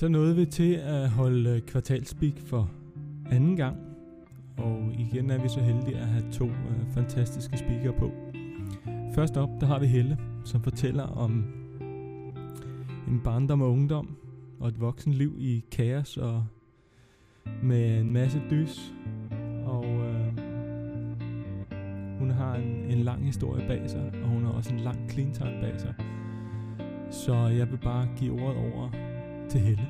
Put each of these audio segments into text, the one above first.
Så nåede vi til at holde øh, kvartalspeak for anden gang. Og igen er vi så heldige at have to øh, fantastiske speakere på. Først op, der har vi Helle, som fortæller om en barndom og ungdom og et voksenliv i kaos og med en masse dys. Og øh, hun har en, en lang historie bag sig, og hun har også en lang clean time bag sig. Så jeg vil bare give ordet over til Helle.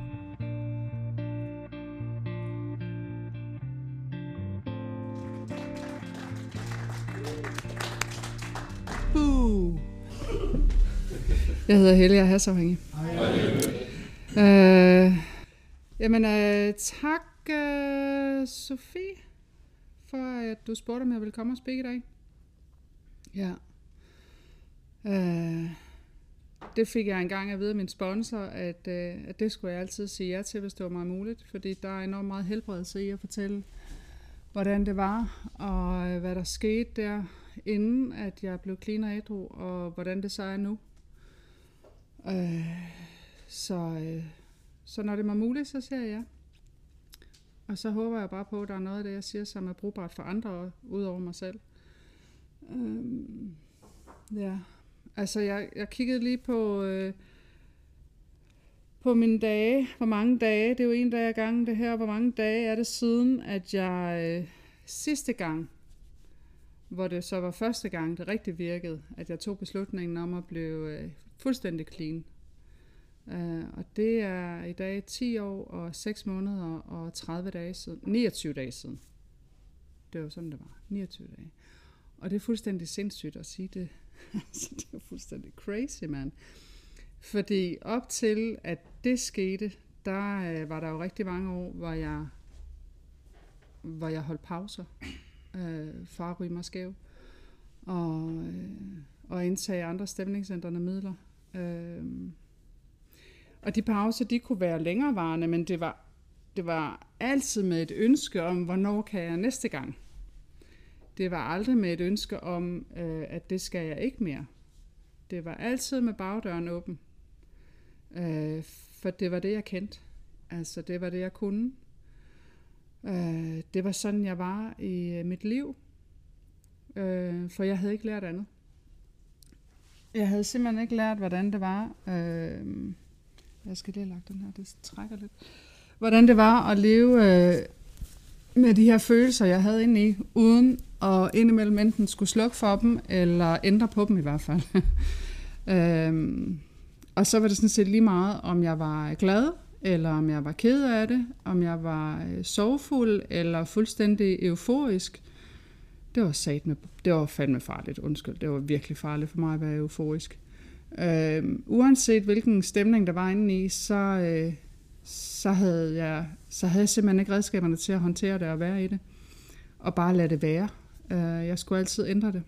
Jeg hedder Helle, jeg er hasafhængig. Øh, jamen, øh, tak, øh, Sofie, for at du spurgte, om jeg ville komme og speak i dag. Ja. Øh, det fik jeg engang at vide af min sponsor, at, øh, at det skulle jeg altid sige ja til, hvis det var mig muligt, fordi der er enormt meget helbredelse i at fortælle, hvordan det var, og øh, hvad der skete der, inden at jeg blev clean og ædru, og hvordan det så er nu. Øh, så, øh, så når det er muligt, så ser jeg ja. Og så håber jeg bare på, at der er noget af det, jeg siger, som er brugbart for andre, udover mig selv. Øh, ja, altså jeg, jeg kiggede lige på, øh, på mine dage, hvor mange dage, det er jo en dag ad gangen det her, hvor mange dage er det siden, at jeg øh, sidste gang, hvor det så var første gang, det rigtig virkede, at jeg tog beslutningen om at blive øh, fuldstændig clean. Øh, og det er i dag 10 år og 6 måneder og 30 dage siden, 29 dage siden. Det var sådan, det var. 29 dage. Og det er fuldstændig sindssygt at sige det. Altså, det er fuldstændig crazy, man. Fordi op til, at det skete, der øh, var der jo rigtig mange år, hvor jeg, hvor jeg holdt pauser øh, far at skæv. Og, øh, og indtage andre stemningsændrende midler. Øh, og de pauser, de kunne være længerevarende, men det var, det var altid med et ønske om, hvornår kan jeg næste gang. Det var aldrig med et ønske om, øh, at det skal jeg ikke mere. Det var altid med bagdøren åben. Øh, for det var det, jeg kendte. Altså, det var det, jeg kunne. Øh, det var sådan, jeg var i øh, mit liv. Øh, for jeg havde ikke lært andet. Jeg havde simpelthen ikke lært, hvordan det var. Øh, jeg skal lige have lagt den her, det trækker lidt. Hvordan det var at leve øh, med de her følelser, jeg havde inde i, uden at indimellem enten skulle slukke for dem, eller ændre på dem i hvert fald. øh, og så var det sådan set lige meget, om jeg var glad, eller om jeg var ked af det, om jeg var øh, sorgfuld, eller fuldstændig euforisk. Det var, sat med, det var fandme farligt, undskyld. Det var virkelig farligt for mig at være euforisk. Øh, uanset hvilken stemning der var inde i, så, øh, så, havde jeg, så havde jeg simpelthen ikke redskaberne til at håndtere det og være i det. Og bare lade det være. Øh, jeg skulle altid ændre det.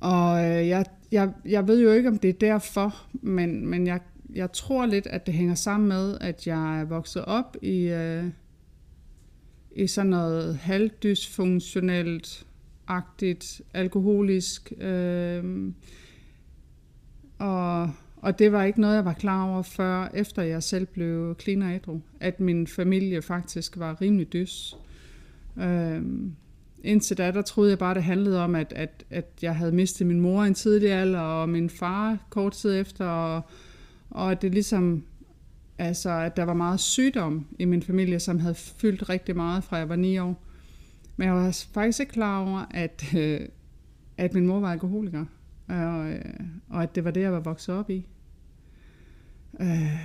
Og øh, jeg, jeg, jeg ved jo ikke, om det er derfor, men, men jeg, jeg tror lidt, at det hænger sammen med, at jeg er vokset op i, øh, i sådan noget halvdysfunktionelt, agtigt, alkoholisk, øh, og, og det var ikke noget, jeg var klar over, før efter jeg selv blev clean og ædru, at min familie faktisk var rimelig dys. Øh, indtil da, der troede jeg bare, det handlede om, at, at, at jeg havde mistet min mor i en tidlig alder, og min far kort tid efter, og, og at det ligesom, altså, at der var meget sygdom i min familie, som havde fyldt rigtig meget, fra jeg var ni år. Men jeg var faktisk ikke klar over, at, øh, at min mor var alkoholiker og, øh, og at det var det, jeg var vokset op i. Øh,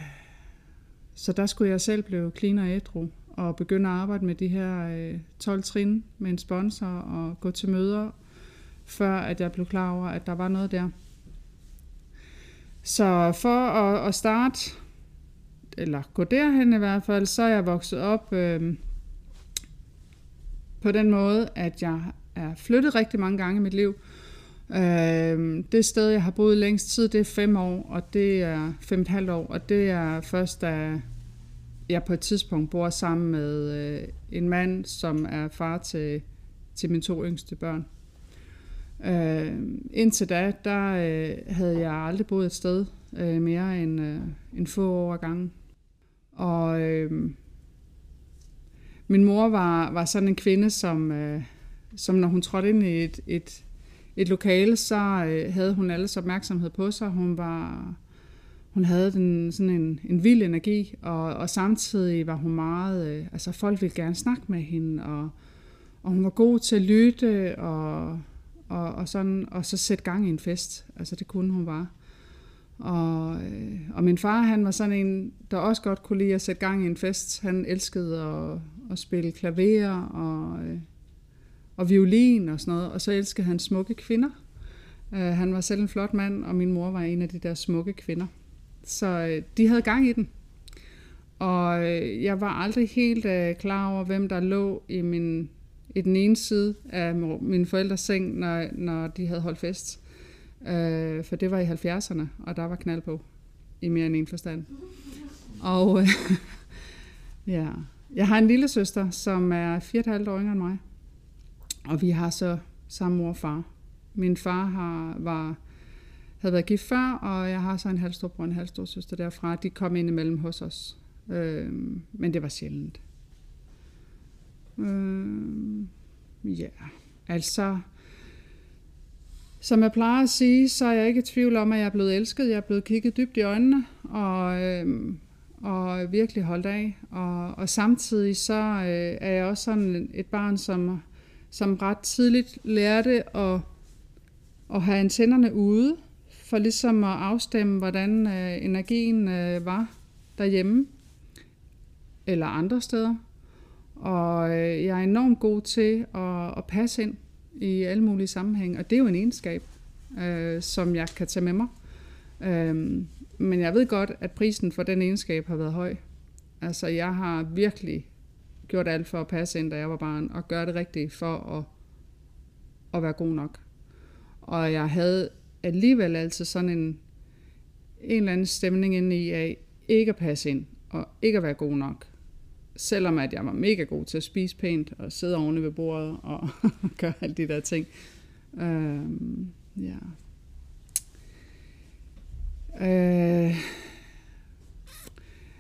så der skulle jeg selv blive clean og ædru, og begynde at arbejde med de her øh, 12 trin med en sponsor, og gå til møder, før at jeg blev klar over, at der var noget der. Så for at, at starte, eller gå derhen i hvert fald, så er jeg vokset op øh, på den måde, at jeg er flyttet rigtig mange gange i mit liv, Øh, det sted, jeg har boet længst tid, det er fem år, og det er fem og et halvt år, og det er først, da jeg på et tidspunkt bor sammen med øh, en mand, som er far til, til mine to yngste børn. Øh, indtil da, der øh, havde jeg aldrig boet et sted øh, mere end, øh, end få år gange. Og øh, min mor var, var sådan en kvinde, som, øh, som når hun trådte ind i et, et, et lokale, så øh, havde hun alles opmærksomhed på sig. Hun var hun havde den, sådan en, en vild energi, og, og samtidig var hun meget, øh, altså folk ville gerne snakke med hende, og, og hun var god til at lytte, og, og, og, sådan, og så sætte gang i en fest. Altså det kunne hun bare. Og, øh, og min far, han var sådan en, der også godt kunne lide at sætte gang i en fest. Han elskede at, at spille klaver og, øh, og violin og sådan noget, og så elskede han smukke kvinder. Uh, han var selv en flot mand, og min mor var en af de der smukke kvinder. Så øh, de havde gang i den. Og øh, jeg var aldrig helt øh, klar over, hvem der lå i, min, i den ene side af min forældres seng, når, når de havde holdt fest. Øh, for det var i 70'erne, og der var knald på, i mere end en forstand. Og øh, ja, jeg har en lille søster, som er 4,5 år yngre end mig. Og vi har så samme mor og far. Min far har, var havde været gift før, og jeg har så en halvstorbror og en halvstor søster derfra. De kom ind imellem hos os, øh, men det var sjældent. Øh, ja, altså, som jeg plejer at sige, så er jeg ikke i tvivl om, at jeg er blevet elsket. Jeg er blevet kigget dybt i øjnene, og, øh, og virkelig holdt af. Og, og samtidig så øh, er jeg også sådan et barn, som, som ret tidligt lærte at, at have antennerne ude, for ligesom at afstemme, hvordan øh, energien øh, var derhjemme eller andre steder. Og øh, jeg er enormt god til at, at passe ind i alle mulige sammenhænge, og det er jo en egenskab, øh, som jeg kan tage med mig. Øh, men jeg ved godt, at prisen for den egenskab har været høj. Altså, jeg har virkelig gjort alt for at passe ind, da jeg var barn, og gøre det rigtigt for at, at være god nok. Og jeg havde alligevel altså sådan en, en eller anden stemning inde i af ikke at passe ind og ikke at være god nok. Selvom at jeg var mega god til at spise pænt og sidde oven ved bordet og gøre alle de der ting. Øhm, ja. Øh,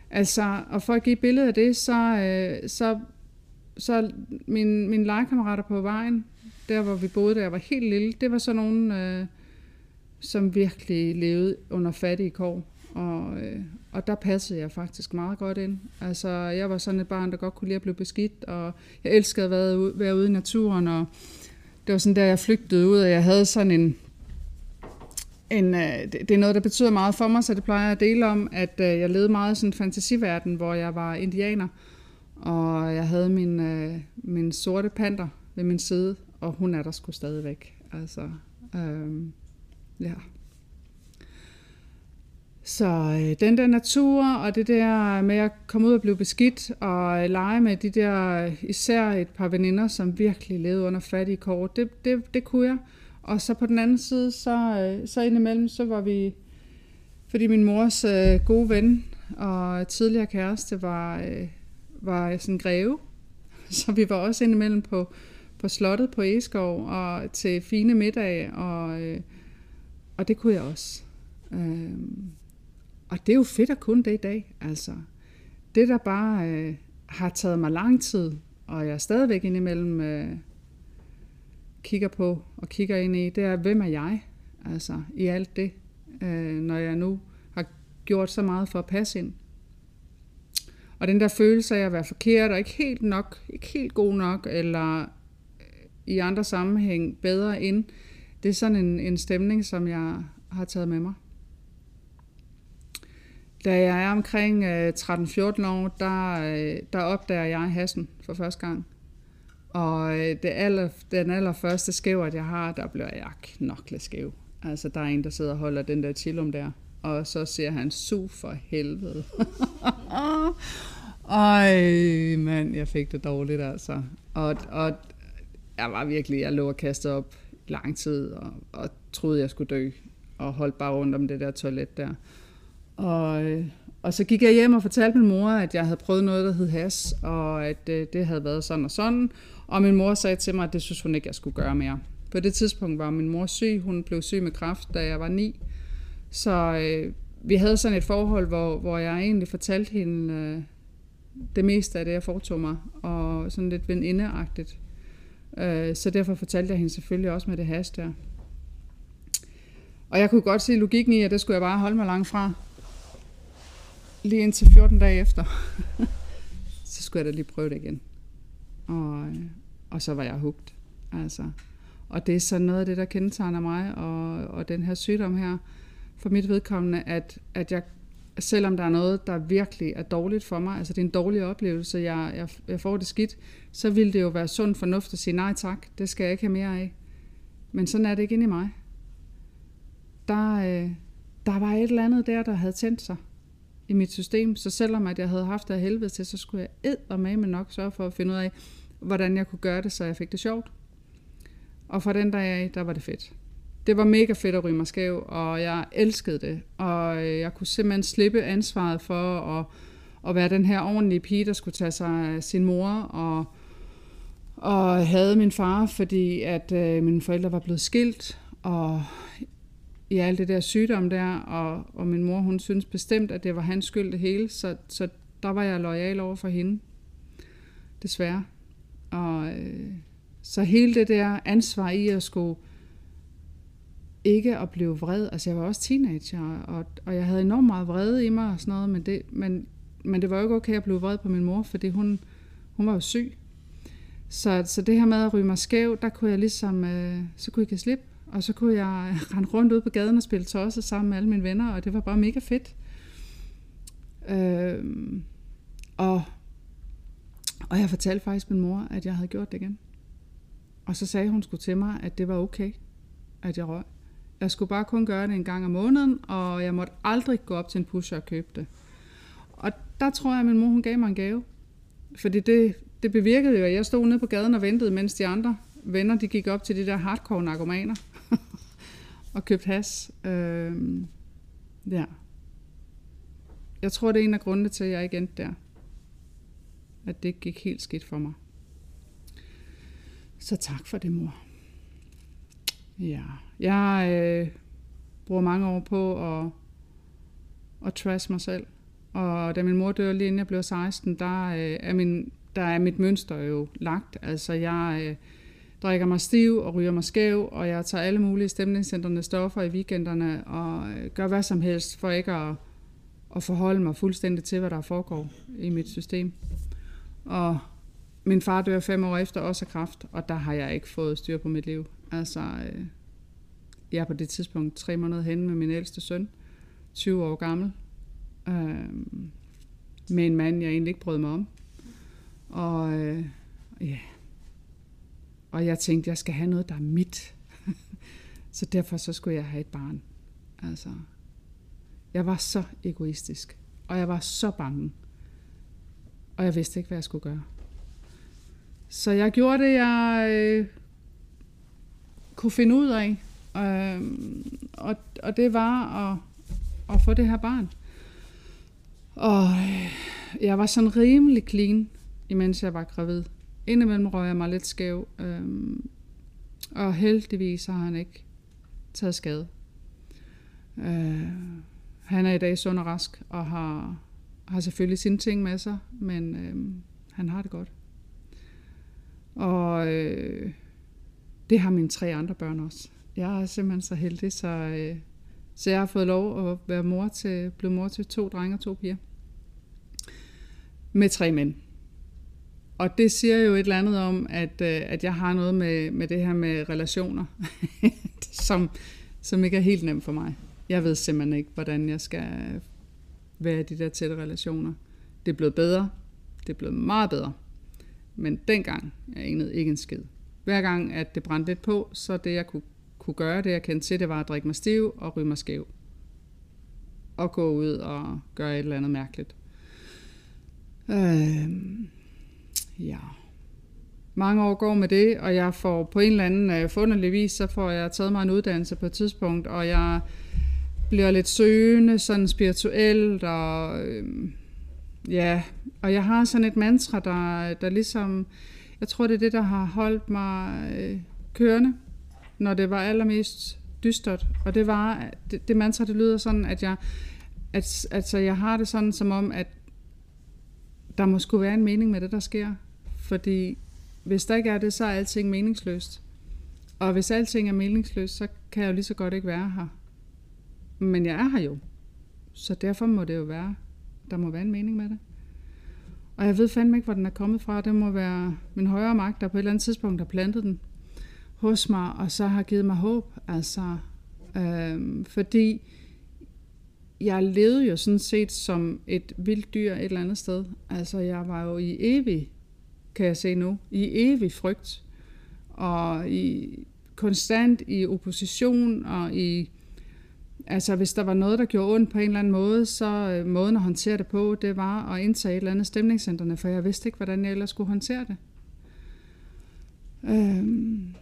altså, og for at give et billede af det, så, øh, så, så min, mine legekammerater på vejen, der hvor vi boede, da jeg var helt lille, det var sådan nogle... Øh, som virkelig levede under fattige kår. Og, øh, og der passede jeg faktisk meget godt ind. Altså, jeg var sådan et barn, der godt kunne lide at blive beskidt, og jeg elskede at være ude, være ude i naturen, og det var sådan der, jeg flygtede ud, og jeg havde sådan en, en øh, det, det er noget, der betyder meget for mig, så det plejer jeg at dele om, at øh, jeg levede meget i sådan en fantasiverden, hvor jeg var indianer, og jeg havde min, øh, min sorte panter ved min side, og hun er der sgu stadigvæk. Altså, øh, Ja. Så øh, den der natur og det der med at komme ud og blive beskidt og øh, lege med de der, øh, især et par veninder, som virkelig levede under fattige kår, det, det, det kunne jeg. Og så på den anden side, så, øh, så indimellem, så var vi, fordi min mors øh, gode ven og tidligere kæreste var, øh, var sådan en greve, så vi var også indimellem på, på slottet på Eskov og til fine middag og... Øh, og det kunne jeg også. Øh, og det er jo fedt at kunne det i dag. Altså, det der bare øh, har taget mig lang tid, og jeg stadigvæk indimellem øh, kigger på og kigger ind i, det er, hvem er jeg? Altså, i alt det, øh, når jeg nu har gjort så meget for at passe ind. Og den der følelse af at være forkert, og ikke helt nok, ikke helt god nok, eller øh, i andre sammenhæng bedre end, det er sådan en, en stemning, som jeg har taget med mig. Da jeg er omkring øh, 13-14 år, der, øh, der opdager jeg hassen for første gang. Og øh, det aller, den allerførste skævert, jeg har, der bliver jeg knokleskæv. Altså, der er en, der sidder og holder den der chillum der. Og så siger han, su for helvede. Ej, mand, jeg fik det dårligt, altså. Og, og jeg var virkelig, jeg lå og kastede op lang tid, og, og troede, jeg skulle dø, og holdt bare rundt om det der toilet der. Og, øh, og så gik jeg hjem og fortalte min mor, at jeg havde prøvet noget, der hed has, og at det, øh, det havde været sådan og sådan. Og min mor sagde til mig, at det synes hun ikke, jeg skulle gøre mere. På det tidspunkt var min mor syg. Hun blev syg med kræft, da jeg var ni. Så, øh, vi havde sådan et forhold, hvor, hvor jeg egentlig fortalte hende øh, det meste af det, jeg foretog mig, og sådan lidt venindeagtigt. Øh, så derfor fortalte jeg hende selvfølgelig også med det has der. Og jeg kunne godt se logikken i, at det skulle jeg bare holde mig langt fra. Lige indtil 14 dage efter. så skulle jeg da lige prøve det igen. Og, øh, og så var jeg hugt. Altså. Og det er sådan noget af det, der kendetegner mig og, og den her sygdom her, for mit vedkommende, at, at jeg, selvom der er noget, der virkelig er dårligt for mig, altså det er en dårlig oplevelse, jeg, jeg, jeg får det skidt, så vil det jo være sund fornuft at sige nej tak, det skal jeg ikke have mere af. Men sådan er det ikke inde i mig. Der, øh, der var et eller andet der, der havde tændt sig i mit system, så selvom at jeg havde haft det af helvede til, så skulle jeg ed med nok sørge for at finde ud af, hvordan jeg kunne gøre det, så jeg fik det sjovt. Og fra den dag af, der var det fedt. Det var mega fedt at ryge mig skæv, og jeg elskede det. Og øh, jeg kunne simpelthen slippe ansvaret for at, at være den her ordentlige pige, der skulle tage sig af sin mor, og, og havde min far, fordi at øh, mine forældre var blevet skilt, og i alt det der sygdom der, og, og min mor, hun synes bestemt, at det var hans skyld det hele, så, så der var jeg lojal over for hende. Desværre. Og øh, så hele det der ansvar i at skulle ikke at blive vred, altså jeg var også teenager, og, og jeg havde enormt meget vrede i mig og sådan noget, men det, men, men det var jo ikke okay at blive vred på min mor, fordi hun, hun var jo syg. Så, så det her med at ryge mig skæv, der kunne jeg ligesom, øh, så kunne jeg ikke slippe og så kunne jeg rende rundt ud på gaden og spille tosset sammen med alle mine venner, og det var bare mega fedt. Øh, og, og jeg fortalte faktisk min mor, at jeg havde gjort det igen. Og så sagde hun skulle til mig, at det var okay, at jeg røg. Jeg skulle bare kun gøre det en gang om måneden, og jeg måtte aldrig gå op til en pusher og købe det. Og der tror jeg, at min mor hun gav mig en gave. Fordi det, det bevirkede jo, at jeg stod nede på gaden og ventede, mens de andre venner de gik op til de der hardcore narkomaner og købt has. Øh, ja. Jeg tror, det er en af grundene til, at jeg ikke endte der. At det gik helt skidt for mig. Så tak for det, mor. Ja, jeg øh, bruger mange år på at, at trash mig selv. Og da min mor dør lige inden jeg blev 16, der, øh, er, min, der er mit mønster jo lagt. Altså jeg øh, drikker mig stiv og ryger mig skæv, og jeg tager alle mulige stemningscentrende stoffer i weekenderne, og øh, gør hvad som helst for ikke at, at forholde mig fuldstændig til, hvad der foregår i mit system. Og min far dør fem år efter også af kræft, og der har jeg ikke fået styr på mit liv. Altså, øh, jeg er på det tidspunkt tre måneder henne med min ældste søn, 20 år gammel, øh, med en mand, jeg egentlig ikke brød mig om. Og øh, ja, og jeg tænkte, jeg skal have noget, der er mit. så derfor så skulle jeg have et barn. Altså, jeg var så egoistisk, og jeg var så bange. Og jeg vidste ikke, hvad jeg skulle gøre. Så jeg gjorde det, jeg øh, kunne finde ud af. Øh, og, og det var at, at få det her barn. Og øh, jeg var sådan rimelig clean, imens jeg var gravid. Indimellem røg jeg mig lidt skæv. øhm, og heldigvis har han ikke taget skade. Øh, han er i dag sund og rask, og har, har selvfølgelig sine ting med sig, men øh, han har det godt. Og øh, det har mine tre andre børn også. Jeg er simpelthen så heldig, så, øh, så jeg har fået lov at være mor til, blive mor til to drenge og to piger. Med tre mænd. Og det siger jo et eller andet om, at, øh, at jeg har noget med, med det her med relationer, som, som ikke er helt nemt for mig. Jeg ved simpelthen ikke, hvordan jeg skal være i de der tætte relationer. Det er blevet bedre. Det er blevet meget bedre. Men dengang, jeg anede ikke en skid. Hver gang, at det brændte lidt på, så det jeg kunne, kunne gøre, det jeg kendte til, det var at drikke mig stiv og ryge mig skæv. Og gå ud og gøre et eller andet mærkeligt. Øh, ja. Mange år går med det, og jeg får på en eller anden uh, forunderlig vis, så får jeg taget mig en uddannelse på et tidspunkt, og jeg bliver lidt søgende, sådan spirituelt, og øhm, Ja, og jeg har sådan et mantra, der, der ligesom, jeg tror det er det, der har holdt mig øh, kørende, når det var allermest dystert. Og det var, det, det mantra, det lyder sådan, at jeg at, altså, jeg har det sådan som om, at der må skulle være en mening med det, der sker. Fordi hvis der ikke er det, så er alting meningsløst. Og hvis alting er meningsløst, så kan jeg jo lige så godt ikke være her. Men jeg er her jo. Så derfor må det jo være, der må være en mening med det. Og jeg ved fandme ikke, hvor den er kommet fra. Det må være min højere magt, der på et eller andet tidspunkt har plantet den hos mig, og så har givet mig håb. Altså, øhm, fordi jeg levede jo sådan set som et vildt dyr et eller andet sted. Altså, jeg var jo i evig, kan jeg se nu, i evig frygt. Og i, konstant i opposition og i Altså, hvis der var noget, der gjorde ondt på en eller anden måde, så øh, måden at håndtere det på, det var at indtage et eller andet stemningscenterne, for jeg vidste ikke, hvordan jeg ellers skulle håndtere det. Øhm,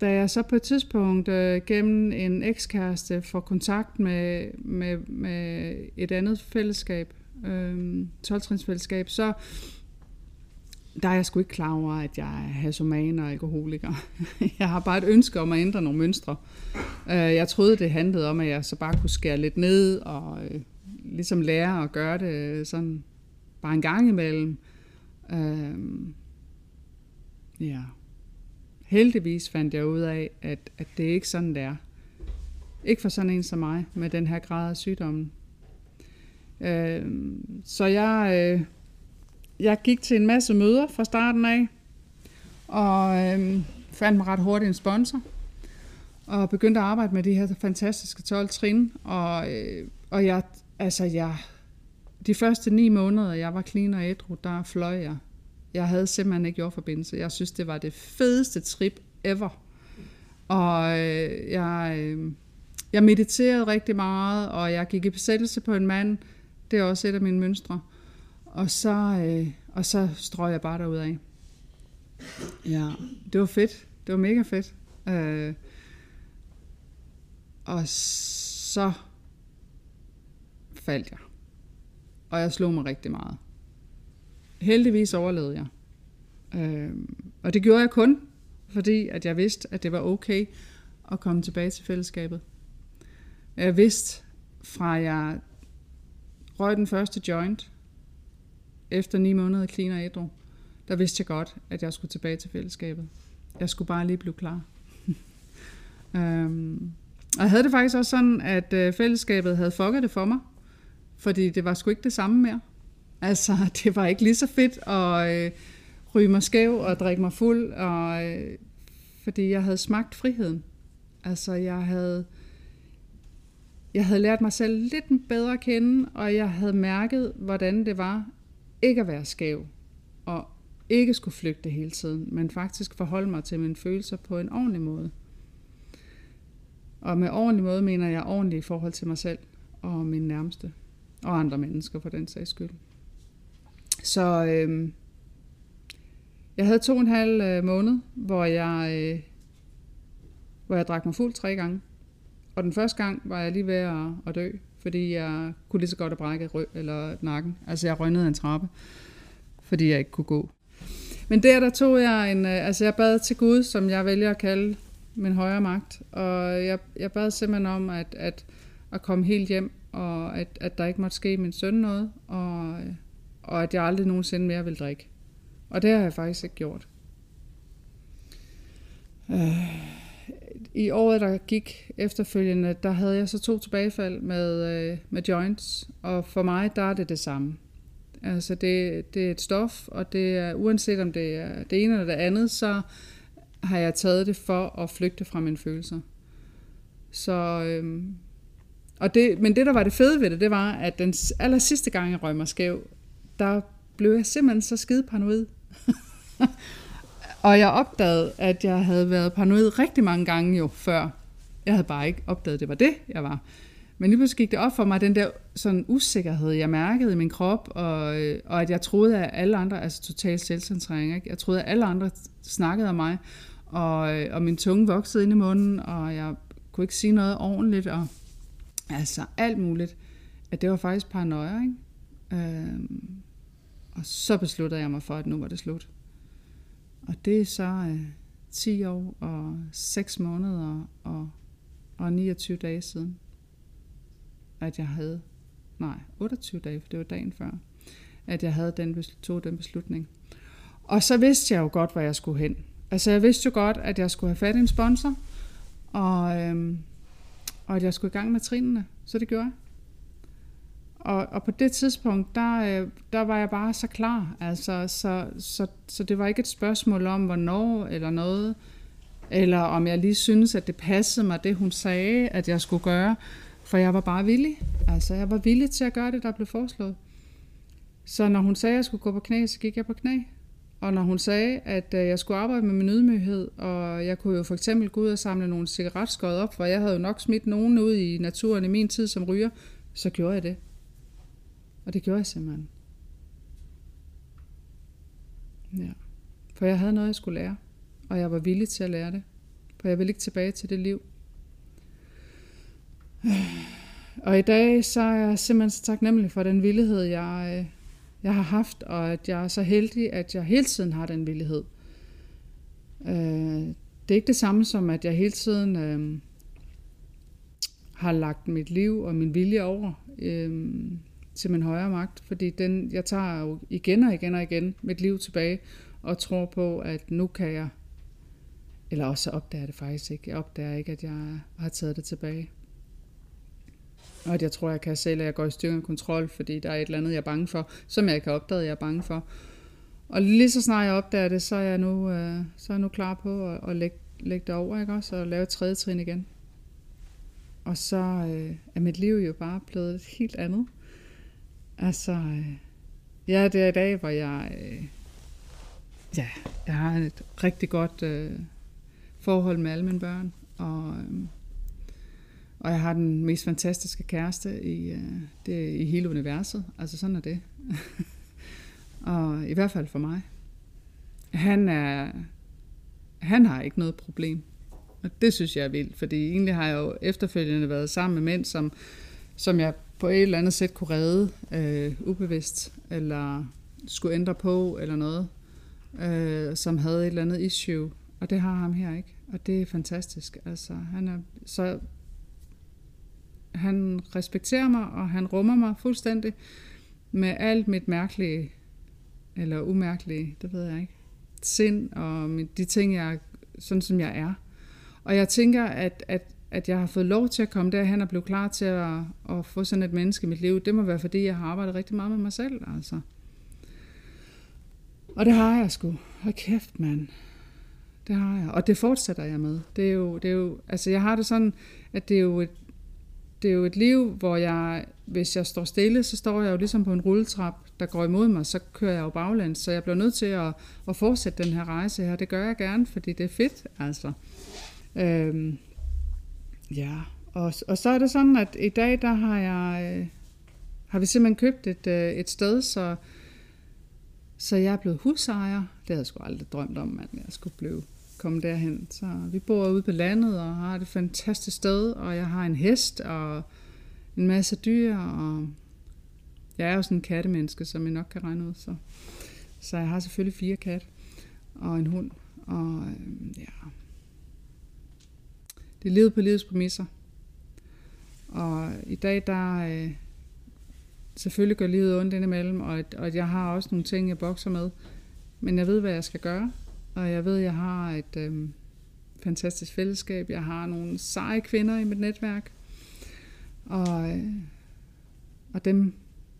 da jeg så på et tidspunkt øh, gennem en ekskæreste får kontakt med, med, med et andet fællesskab, øh, 12 så der er jeg sgu ikke klar over, at jeg er hasoman og alkoholiker. Jeg har bare et ønske om at ændre nogle mønstre. Øh, jeg troede, det handlede om, at jeg så bare kunne skære lidt ned og øh, ligesom lære at gøre det øh, sådan bare en gang imellem. Ja. Heldigvis fandt jeg ud af, at, at det ikke sådan, det er. Ikke for sådan en som mig, med den her grad af sygdommen. Så jeg jeg gik til en masse møder fra starten af, og øh, fandt mig ret hurtigt en sponsor, og begyndte at arbejde med de her fantastiske 12 trin, og, øh, og jeg, altså jeg, de første ni måneder, jeg var clean og ædru, der fløj jeg. Jeg havde simpelthen ikke jordforbindelse. Jeg synes, det var det fedeste trip ever. Og øh, jeg, øh, jeg mediterede rigtig meget, og jeg gik i besættelse på en mand. Det er også et af mine mønstre. Og så, øh, og så strøg jeg bare derud af. Ja, det var fedt. Det var mega fedt. Øh, og så faldt jeg. Og jeg slog mig rigtig meget. Heldigvis overlevede jeg. Øh, og det gjorde jeg kun, fordi at jeg vidste, at det var okay at komme tilbage til fællesskabet. Jeg vidste fra jeg røg den første joint, efter ni måneder clean og ædru, der vidste jeg godt, at jeg skulle tilbage til fællesskabet. Jeg skulle bare lige blive klar. øhm, og jeg havde det faktisk også sådan, at øh, fællesskabet havde fucket det for mig, fordi det var sgu ikke det samme mere. Altså, det var ikke lige så fedt at øh, ryge mig skæv og drikke mig fuld, og, øh, fordi jeg havde smagt friheden. Altså, jeg havde, jeg havde lært mig selv lidt bedre at kende, og jeg havde mærket, hvordan det var ikke at være skæv, og ikke skulle flygte hele tiden, men faktisk forholde mig til mine følelser på en ordentlig måde. Og med ordentlig måde mener jeg ordentlig i forhold til mig selv og min nærmeste, og andre mennesker for den sags skyld. Så øh, jeg havde to og en halv øh, måned, hvor jeg, øh, hvor jeg drak mig fuld tre gange. Og den første gang var jeg lige ved at, at dø fordi jeg kunne lige så godt have brækket rø eller nakken. Altså jeg røgnede en trappe, fordi jeg ikke kunne gå. Men der, der tog jeg en, øh, altså jeg bad til Gud, som jeg vælger at kalde min højre magt, og jeg, jeg bad simpelthen om at, at, at komme helt hjem, og at, at der ikke måtte ske min søn noget, og, og at jeg aldrig nogensinde mere vil drikke. Og det har jeg faktisk ikke gjort. Øh, i året, der gik efterfølgende, der havde jeg så to tilbagefald med, øh, med joints, og for mig, der er det det samme. Altså, det, det er et stof, og det er, uanset om det er det ene eller det andet, så har jeg taget det for at flygte fra mine følelser. Så, øhm, og det, men det, der var det fede ved det, det var, at den aller sidste gang, jeg røg mig skæv, der blev jeg simpelthen så skide paranoid. Og jeg opdagede, at jeg havde været paranoid rigtig mange gange jo før. Jeg havde bare ikke opdaget, at det var det, jeg var. Men lige pludselig gik det op for mig, den der sådan usikkerhed, jeg mærkede i min krop, og, øh, og at jeg troede, at alle andre, altså total selvcentrering, ikke? jeg troede, at alle andre snakkede om mig, og, øh, og min tunge voksede ind i munden, og jeg kunne ikke sige noget ordentligt, og altså alt muligt. At det var faktisk paranoia, ikke? Øhm, og så besluttede jeg mig for, at nu var det slut. Og det er så øh, 10 år og 6 måneder og, og 29 dage siden. at jeg havde, nej, 28 dage, for det var dagen før, at jeg havde den, tog den beslutning. Og så vidste jeg jo godt, hvor jeg skulle hen. Altså jeg vidste jo godt, at jeg skulle have fat i en sponsor, og, øhm, og at jeg skulle i gang med trinene, så det gjorde jeg. Og, og på det tidspunkt, der, øh, der var jeg bare så klar. Altså, så, så, så det var ikke et spørgsmål om, hvornår eller noget, eller om jeg lige synes, at det passede mig, det hun sagde, at jeg skulle gøre. For jeg var bare villig. Altså, jeg var villig til at gøre det, der blev foreslået. Så når hun sagde, at jeg skulle gå på knæ, så gik jeg på knæ. Og når hun sagde, at øh, jeg skulle arbejde med min ydmyghed, og jeg kunne jo for eksempel gå ud og samle nogle cigaretskod op, for jeg havde jo nok smidt nogen ud i naturen i min tid som ryger, så gjorde jeg det. Og det gjorde jeg simpelthen. Ja. For jeg havde noget, jeg skulle lære, og jeg var villig til at lære det. For jeg ville ikke tilbage til det liv. Og i dag så er jeg simpelthen så taknemmelig for den villighed, jeg, øh, jeg har haft, og at jeg er så heldig, at jeg hele tiden har den villighed. Øh, det er ikke det samme som, at jeg hele tiden øh, har lagt mit liv og min vilje over øh, til min højere magt, fordi den, jeg tager jo igen og igen og igen mit liv tilbage og tror på, at nu kan jeg, eller også opdager jeg det faktisk ikke, jeg opdager ikke, at jeg har taget det tilbage. Og at jeg tror, jeg kan selv, at jeg går i styring og kontrol, fordi der er et eller andet, jeg er bange for, som jeg ikke har opdaget, jeg er bange for. Og lige så snart jeg opdager det, så er jeg nu, øh, så er jeg nu klar på at, at lægge, lægge det over, ikke også? Og lave et tredje trin igen. Og så øh, er mit liv jo bare blevet et helt andet. Altså, øh, ja, det er i dag, hvor jeg, øh, ja, jeg har et rigtig godt øh, forhold med alle mine børn. Og, øh, og jeg har den mest fantastiske kæreste i, øh, det, i hele universet. Altså sådan er det. og i hvert fald for mig. Han er, han har ikke noget problem. Og det synes jeg er vildt, fordi egentlig har jeg jo efterfølgende været sammen med mænd, som, som jeg på et eller andet sæt kunne redde øh, ubevidst, eller skulle ændre på, eller noget, øh, som havde et eller andet issue. Og det har ham her ikke. Og det er fantastisk. Altså, han er så han respekterer mig, og han rummer mig fuldstændig med alt mit mærkelige, eller umærkelige, det ved jeg ikke, sind og de ting, jeg sådan som jeg er. Og jeg tænker, at, at, at jeg har fået lov til at komme derhen og blive klar til at, at få sådan et menneske i mit liv. Det må være, fordi jeg har arbejdet rigtig meget med mig selv, altså. Og det har jeg sgu. Hold kæft, mand. Det har jeg. Og det fortsætter jeg med. Det er jo, det er jo, altså jeg har det sådan, at det er jo et, det er jo et liv, hvor jeg, hvis jeg står stille, så står jeg jo ligesom på en rulletrap, der går imod mig, så kører jeg jo baglæns. Så jeg bliver nødt til at, at fortsætte den her rejse her. Det gør jeg gerne, fordi det er fedt, altså. Øhm, ja, og, og så er det sådan, at i dag, der har jeg, øh, har vi simpelthen købt et, øh, et sted, så, så jeg er blevet husejer. Det havde jeg sgu aldrig drømt om, at jeg skulle blive komme derhen. Så vi bor ude på landet og har det fantastisk sted, og jeg har en hest og en masse dyr, og jeg er jo sådan en kattemenneske, som I nok kan regne ud. Så, så jeg har selvfølgelig fire kat og en hund, og øhm, ja, det er livet på livets præmisser. Og i dag, der øh, selvfølgelig gør livet ondt indimellem, og, og jeg har også nogle ting, jeg bokser med. Men jeg ved, hvad jeg skal gøre, og jeg ved, jeg har et øh, fantastisk fællesskab. Jeg har nogle seje kvinder i mit netværk. Og, øh, og dem,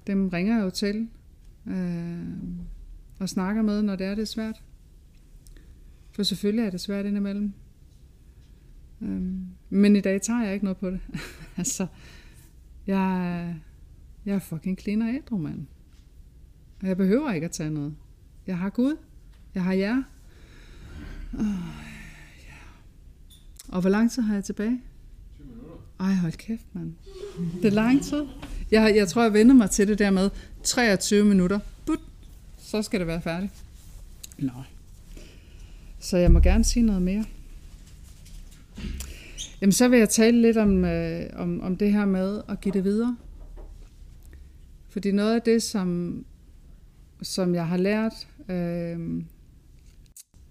dem ringer jeg jo til øh, og snakker med, når det er, det er svært. For selvfølgelig er det svært indimellem. Øh, men i dag tager jeg ikke noget på det. altså, jeg, jeg er fucking clean og ædru, mand. Og jeg behøver ikke at tage noget. Jeg har Gud. Jeg har jer. Oh, ja. Og hvor lang tid har jeg tilbage? 20 minutter. Ej, hold kæft, mand. Det er lang tid. Jeg, jeg tror, jeg vender mig til det der med 23 minutter. But, så skal det være færdigt. Nå. Så jeg må gerne sige noget mere. Jamen, så vil jeg tale lidt om, øh, om, om det her med at give det videre. Fordi noget af det, som, som jeg har lært øh,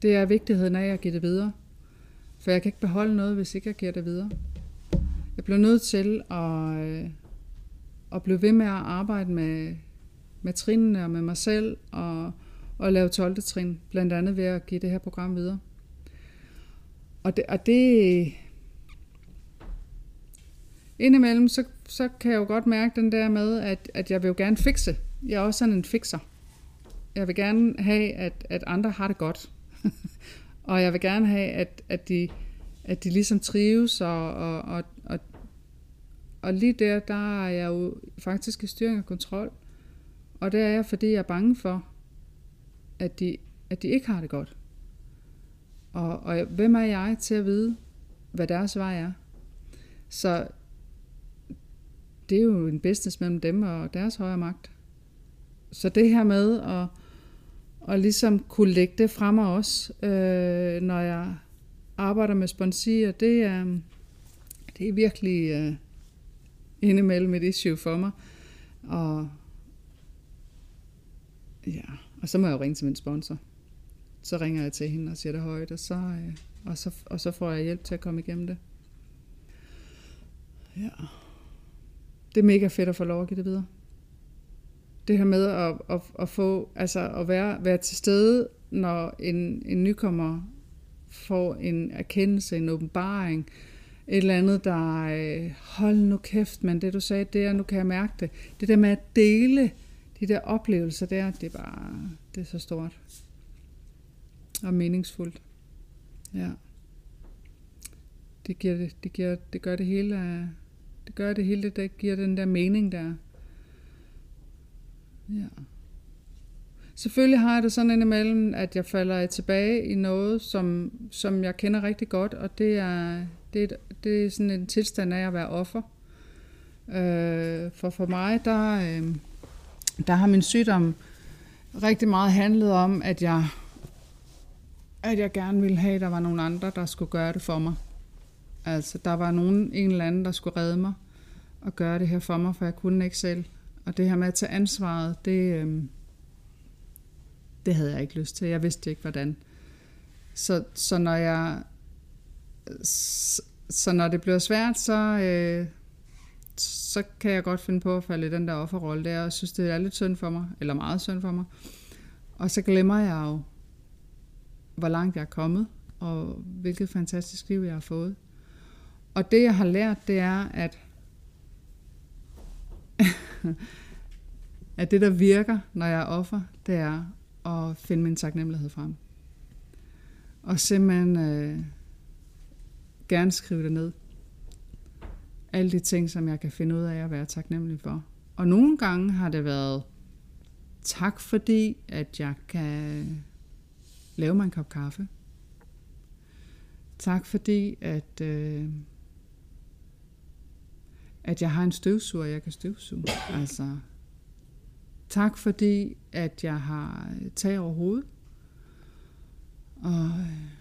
det er vigtigheden af at give det videre. For jeg kan ikke beholde noget, hvis ikke jeg giver det videre. Jeg blev nødt til at, øh, at blive ved med at arbejde med, med trinene og med mig selv og, og lave 12. trin, blandt andet ved at give det her program videre. Og det, og det indimellem, så, så kan jeg jo godt mærke den der med, at, at jeg vil jo gerne fikse. Jeg er også sådan en fikser. Jeg vil gerne have, at, at andre har det godt. og jeg vil gerne have, at, at, de, at de ligesom trives, og, og, og, og, og lige der, der er jeg jo faktisk i styring og kontrol. Og det er jeg, fordi jeg er bange for, at de, at de ikke har det godt. Og, og hvem er jeg til at vide, hvad deres vej er? Så det er jo en business mellem dem og deres højere magt. Så det her med at, at ligesom kunne lægge det frem af os, øh, når jeg arbejder med sponsorer, det er, det er virkelig øh, indimellem et issue for mig. Og, ja, og så må jeg jo ringe til min sponsor. Så ringer jeg til hende og siger det højt, og så, øh, og så, og så får jeg hjælp til at komme igennem det. Ja. Det er mega fedt at få lov at give det videre. Det her med at, at, at få, altså at være, være til stede, når en, en nykommer får en erkendelse, en åbenbaring, et eller andet, der, øh, hold nu kæft, men det du sagde der, nu kan jeg mærke det. Det der med at dele de der oplevelser der, det er bare, det er så stort. Og meningsfuldt. Ja. Det, giver det, det, giver, det gør det hele, det gør det hele, det giver den der mening der. Ja. Selvfølgelig har jeg det sådan indimellem, at jeg falder tilbage i noget, som, som jeg kender rigtig godt, og det er, det, er, det er sådan en tilstand af at være offer. Øh, for for mig, der, øh, der har min sygdom rigtig meget handlet om, at jeg, at jeg gerne ville have, at der var nogle andre, der skulle gøre det for mig. Altså, der var nogen, en eller anden, der skulle redde mig og gøre det her for mig, for jeg kunne ikke selv. Og det her med at tage ansvaret, det, øh, det havde jeg ikke lyst til. Jeg vidste ikke, hvordan. Så, så når jeg så, så når det bliver svært, så, øh, så kan jeg godt finde på at falde i den der offerrolle der, og synes, det er lidt synd for mig, eller meget synd for mig. Og så glemmer jeg jo, hvor langt jeg er kommet, og hvilket fantastisk liv jeg har fået. Og det, jeg har lært, det er, at, at det, der virker, når jeg er offer, det er at finde min taknemmelighed frem. Og simpelthen øh, gerne skrive det ned. Alle de ting, som jeg kan finde ud af at være taknemmelig for. Og nogle gange har det været tak fordi, at jeg kan lave mig en kop kaffe. Tak fordi, at, øh, at jeg har en støvsuger, jeg kan støvsuge. Altså, tak fordi, at jeg har øh, tag over hovedet. Og, øh,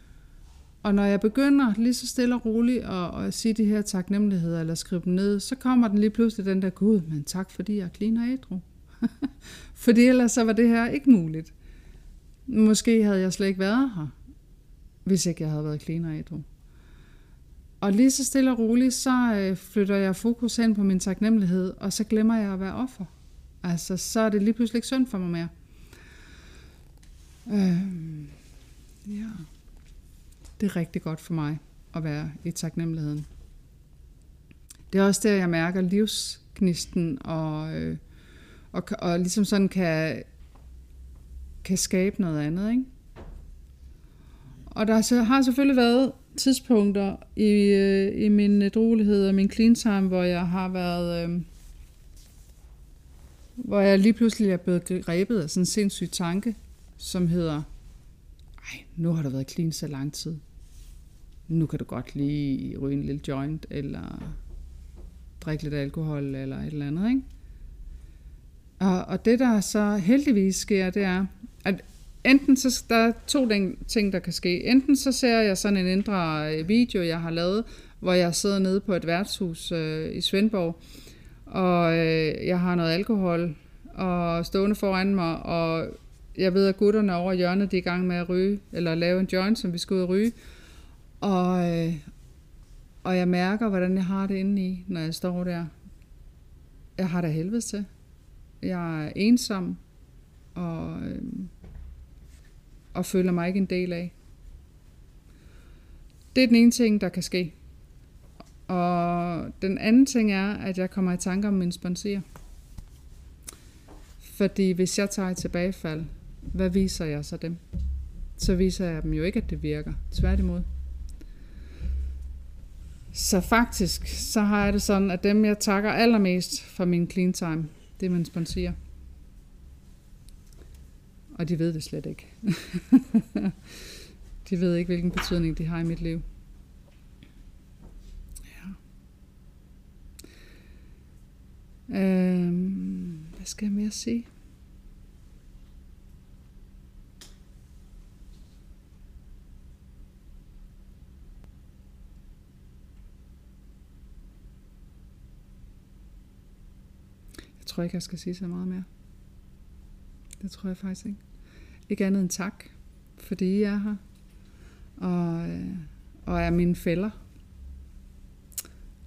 og når jeg begynder lige så stille og roligt at, at sige de her taknemmeligheder, eller skrive dem ned, så kommer den lige pludselig den der, Gud, men tak fordi jeg cleaner ædru. fordi ellers så var det her ikke muligt. Måske havde jeg slet ikke været her, hvis ikke jeg havde været cleaner ædru. Og lige så stille og roligt, så øh, flytter jeg fokus hen på min taknemmelighed, og så glemmer jeg at være offer. Altså, så er det lige pludselig ikke synd for mig mere. Øhm, ja. Det er rigtig godt for mig at være i taknemmeligheden. Det er også der, jeg mærker livsgnisten og, øh, og, og ligesom sådan kan, kan skabe noget andet. Ikke? Og der har selvfølgelig været tidspunkter i, øh, i min drolighed og min clean time, hvor jeg har været... Øh, hvor jeg lige pludselig er blevet grebet af sådan en sindssyg tanke, som hedder, ej, nu har du været clean så lang tid. Nu kan du godt lige ryge en lille joint, eller drikke lidt alkohol, eller et eller andet, ikke? Og, og det, der så heldigvis sker, det er, at enten så der er to ting, der kan ske. Enten så ser jeg sådan en indre øh, video, jeg har lavet, hvor jeg sidder nede på et værtshus øh, i Svendborg, og øh, jeg har noget alkohol og stående foran mig, og jeg ved, at gutterne over hjørnet de er i gang med at ryge, eller lave en joint, som vi skal ud og ryge. Og, øh, og jeg mærker, hvordan jeg har det inde i, når jeg står der. jeg har da helvede til. Jeg er ensom, og, øh, og føler mig ikke en del af. Det er den ene ting, der kan ske. Og den anden ting er, at jeg kommer i tanke om min sponsor. Fordi hvis jeg tager et tilbagefald, hvad viser jeg så dem? Så viser jeg dem jo ikke, at det virker. Tværtimod. Så faktisk, så har jeg det sådan, at dem, jeg takker allermest for min clean time, det er min sponsor. Og de ved det slet ikke. de ved ikke, hvilken betydning de har i mit liv. Ja. Øhm, hvad skal jeg mere sige? Jeg tror ikke, jeg skal sige så meget mere. Det tror jeg faktisk ikke. Ikke andet end tak, fordi I er her. Og, øh, og er mine fælder.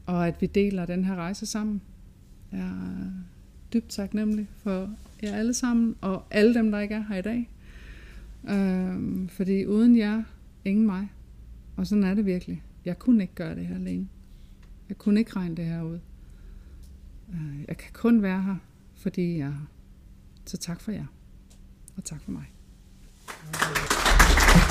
Og at vi deler den her rejse sammen. Jeg er dybt taknemmelig for jer alle sammen, og alle dem, der ikke er her i dag. Øhm, fordi uden jer, ingen mig. Og sådan er det virkelig. Jeg kunne ikke gøre det her alene. Jeg kunne ikke regne det her ud. Øh, jeg kan kun være her, fordi jeg er her. Så tak for jer. Og tak for mig. Thank you.